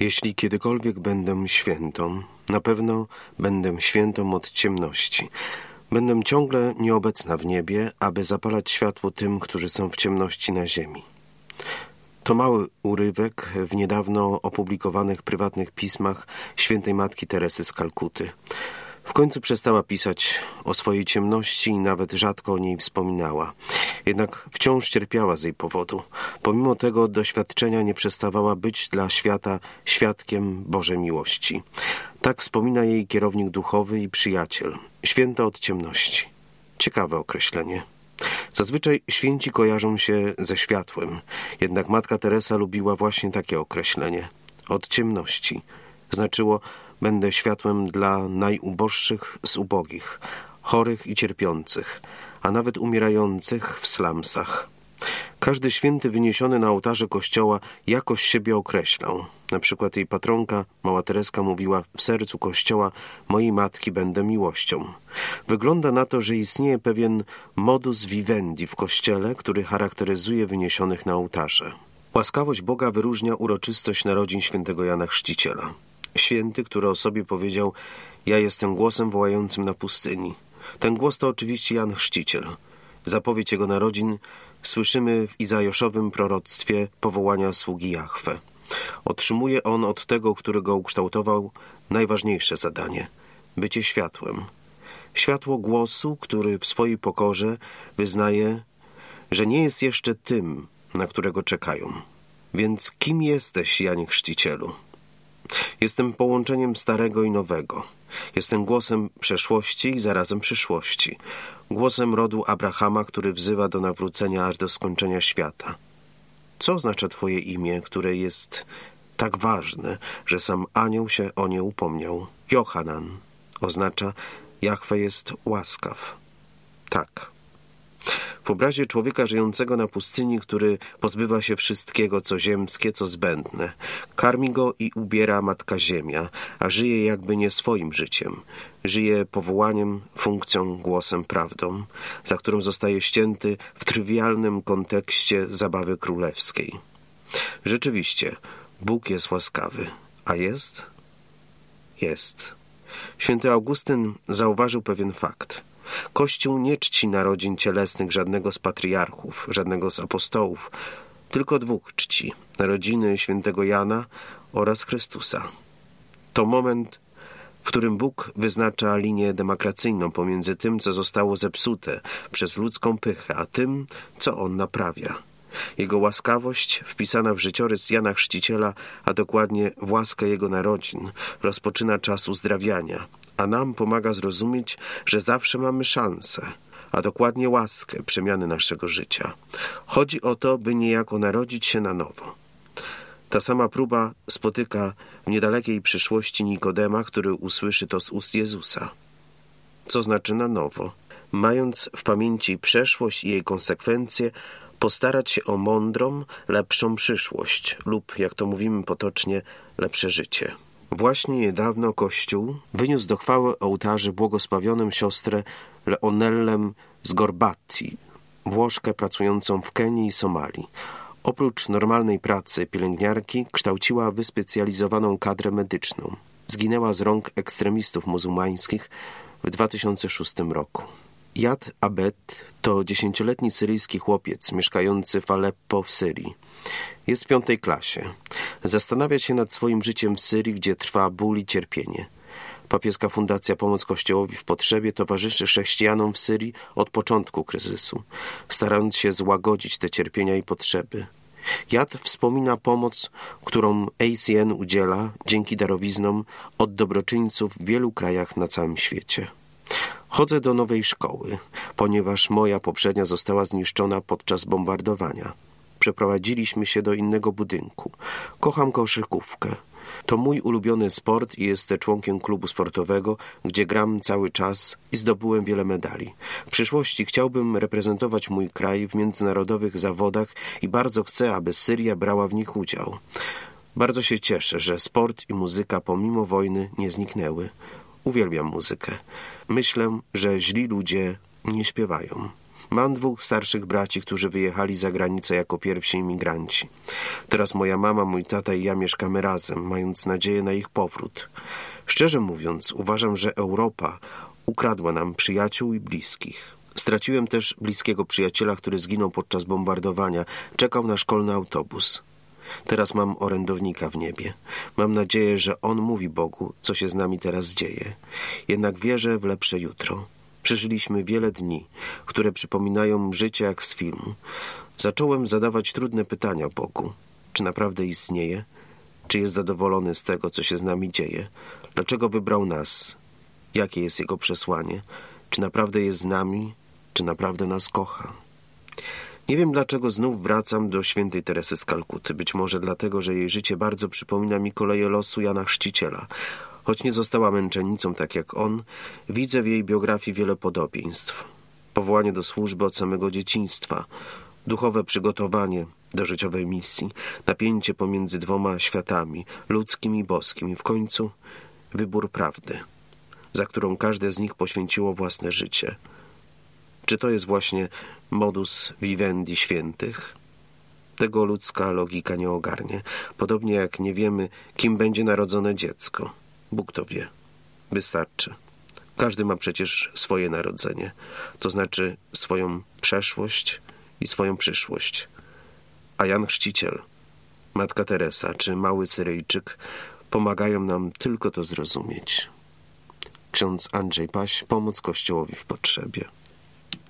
Jeśli kiedykolwiek będę świętą, na pewno będę świętą od ciemności. Będę ciągle nieobecna w niebie, aby zapalać światło tym, którzy są w ciemności na ziemi. To mały urywek w niedawno opublikowanych prywatnych pismach świętej matki Teresy z Kalkuty. W końcu przestała pisać o swojej ciemności i nawet rzadko o niej wspominała. Jednak wciąż cierpiała z jej powodu. Pomimo tego doświadczenia nie przestawała być dla świata świadkiem Bożej miłości. Tak wspomina jej kierownik duchowy i przyjaciel. Święta od ciemności. Ciekawe określenie. Zazwyczaj święci kojarzą się ze światłem, jednak matka Teresa lubiła właśnie takie określenie od ciemności. Znaczyło, będę światłem dla najuboższych z ubogich, chorych i cierpiących, a nawet umierających w slumsach. Każdy święty wyniesiony na ołtarze kościoła jakoś siebie określał. Na przykład jej patronka, mała Tereska, mówiła w sercu kościoła mojej matki będę miłością. Wygląda na to, że istnieje pewien modus vivendi w kościele, który charakteryzuje wyniesionych na ołtarze. Łaskawość Boga wyróżnia uroczystość narodzin świętego Jana Chrzciciela. Święty, który o sobie powiedział ja jestem głosem wołającym na pustyni. Ten głos to oczywiście Jan Chrzciciel. Zapowiedź jego narodzin słyszymy w Izajoszowym proroctwie powołania sługi Jahwe. Otrzymuje on od tego, który go ukształtował, najważniejsze zadanie bycie światłem. Światło głosu, który w swojej pokorze wyznaje, że nie jest jeszcze tym, na którego czekają. Więc kim jesteś, Janie Chrzcicielu? Jestem połączeniem starego i nowego. Jestem głosem przeszłości i zarazem przyszłości. Głosem rodu Abrahama, który wzywa do nawrócenia aż do skończenia świata. Co oznacza Twoje imię, które jest tak ważne, że sam anioł się o nie upomniał? Johanan oznacza Jachwe jest łaskaw. Tak. W obrazie człowieka żyjącego na pustyni, który pozbywa się wszystkiego, co ziemskie, co zbędne. Karmi go i ubiera matka ziemia, a żyje jakby nie swoim życiem. Żyje powołaniem, funkcją, głosem, prawdą, za którą zostaje ścięty w trywialnym kontekście zabawy królewskiej. Rzeczywiście, Bóg jest łaskawy. A jest? Jest. Święty Augustyn zauważył pewien fakt – Kościół nie czci narodzin cielesnych żadnego z patriarchów, żadnego z apostołów, tylko dwóch czci narodziny świętego Jana oraz Chrystusa. To moment, w którym Bóg wyznacza linię demarkacyjną pomiędzy tym, co zostało zepsute przez ludzką pychę, a tym, co on naprawia. Jego łaskawość, wpisana w życiorys Jana Chrzciciela, a dokładnie w łaskę jego narodzin, rozpoczyna czas uzdrawiania, a nam pomaga zrozumieć, że zawsze mamy szansę, a dokładnie łaskę przemiany naszego życia. Chodzi o to, by niejako narodzić się na nowo. Ta sama próba spotyka w niedalekiej przyszłości Nikodema, który usłyszy to z ust Jezusa. Co znaczy na nowo? Mając w pamięci przeszłość i jej konsekwencje, postarać się o mądrą, lepszą przyszłość lub, jak to mówimy potocznie, lepsze życie. Właśnie niedawno Kościół wyniósł do chwały ołtarzy błogosławionym siostrę Leonellem z Gorbati, Włoszkę pracującą w Kenii i Somalii. Oprócz normalnej pracy pielęgniarki kształciła wyspecjalizowaną kadrę medyczną. Zginęła z rąk ekstremistów muzułmańskich w 2006 roku. Yad Abed to dziesięcioletni syryjski chłopiec mieszkający w Aleppo w Syrii. Jest w piątej klasie. Zastanawia się nad swoim życiem w Syrii, gdzie trwa ból i cierpienie. Papieska Fundacja Pomoc Kościołowi w Potrzebie towarzyszy chrześcijanom w Syrii od początku kryzysu, starając się złagodzić te cierpienia i potrzeby. Jad wspomina pomoc, którą ACN udziela dzięki darowiznom od dobroczyńców w wielu krajach na całym świecie. Chodzę do nowej szkoły, ponieważ moja poprzednia została zniszczona podczas bombardowania przeprowadziliśmy się do innego budynku. Kocham koszykówkę. To mój ulubiony sport i jestem członkiem klubu sportowego, gdzie gram cały czas i zdobyłem wiele medali. W przyszłości chciałbym reprezentować mój kraj w międzynarodowych zawodach i bardzo chcę, aby Syria brała w nich udział. Bardzo się cieszę, że sport i muzyka pomimo wojny nie zniknęły. Uwielbiam muzykę. Myślę, że źli ludzie nie śpiewają. Mam dwóch starszych braci, którzy wyjechali za granicę jako pierwsi imigranci. Teraz moja mama, mój tata i ja mieszkamy razem, mając nadzieję na ich powrót. Szczerze mówiąc, uważam, że Europa ukradła nam przyjaciół i bliskich. Straciłem też bliskiego przyjaciela, który zginął podczas bombardowania. Czekał na szkolny autobus. Teraz mam orędownika w niebie. Mam nadzieję, że On mówi Bogu, co się z nami teraz dzieje. Jednak wierzę w lepsze jutro. Przeżyliśmy wiele dni, które przypominają życie jak z filmu. Zacząłem zadawać trudne pytania Bogu. Czy naprawdę istnieje? Czy jest zadowolony z tego, co się z nami dzieje? Dlaczego wybrał nas? Jakie jest Jego przesłanie? Czy naprawdę jest z nami? Czy naprawdę nas kocha? Nie wiem dlaczego znów wracam do świętej Teresy z Kalkuty. Być może dlatego, że jej życie bardzo przypomina mi koleje losu Jana Chrzciciela. Choć nie została męczennicą tak jak on, widzę w jej biografii wiele podobieństw. Powołanie do służby od samego dzieciństwa, duchowe przygotowanie do życiowej misji, napięcie pomiędzy dwoma światami, ludzkim i boskim, i w końcu wybór prawdy, za którą każde z nich poświęciło własne życie. Czy to jest właśnie modus vivendi świętych? Tego ludzka logika nie ogarnie, podobnie jak nie wiemy, kim będzie narodzone dziecko. Bóg to wie. Wystarczy. Każdy ma przecież swoje narodzenie, to znaczy swoją przeszłość i swoją przyszłość. A Jan Chrzciciel, Matka Teresa czy Mały Syryjczyk pomagają nam tylko to zrozumieć. Ksiądz Andrzej Paś, pomoc Kościołowi w potrzebie.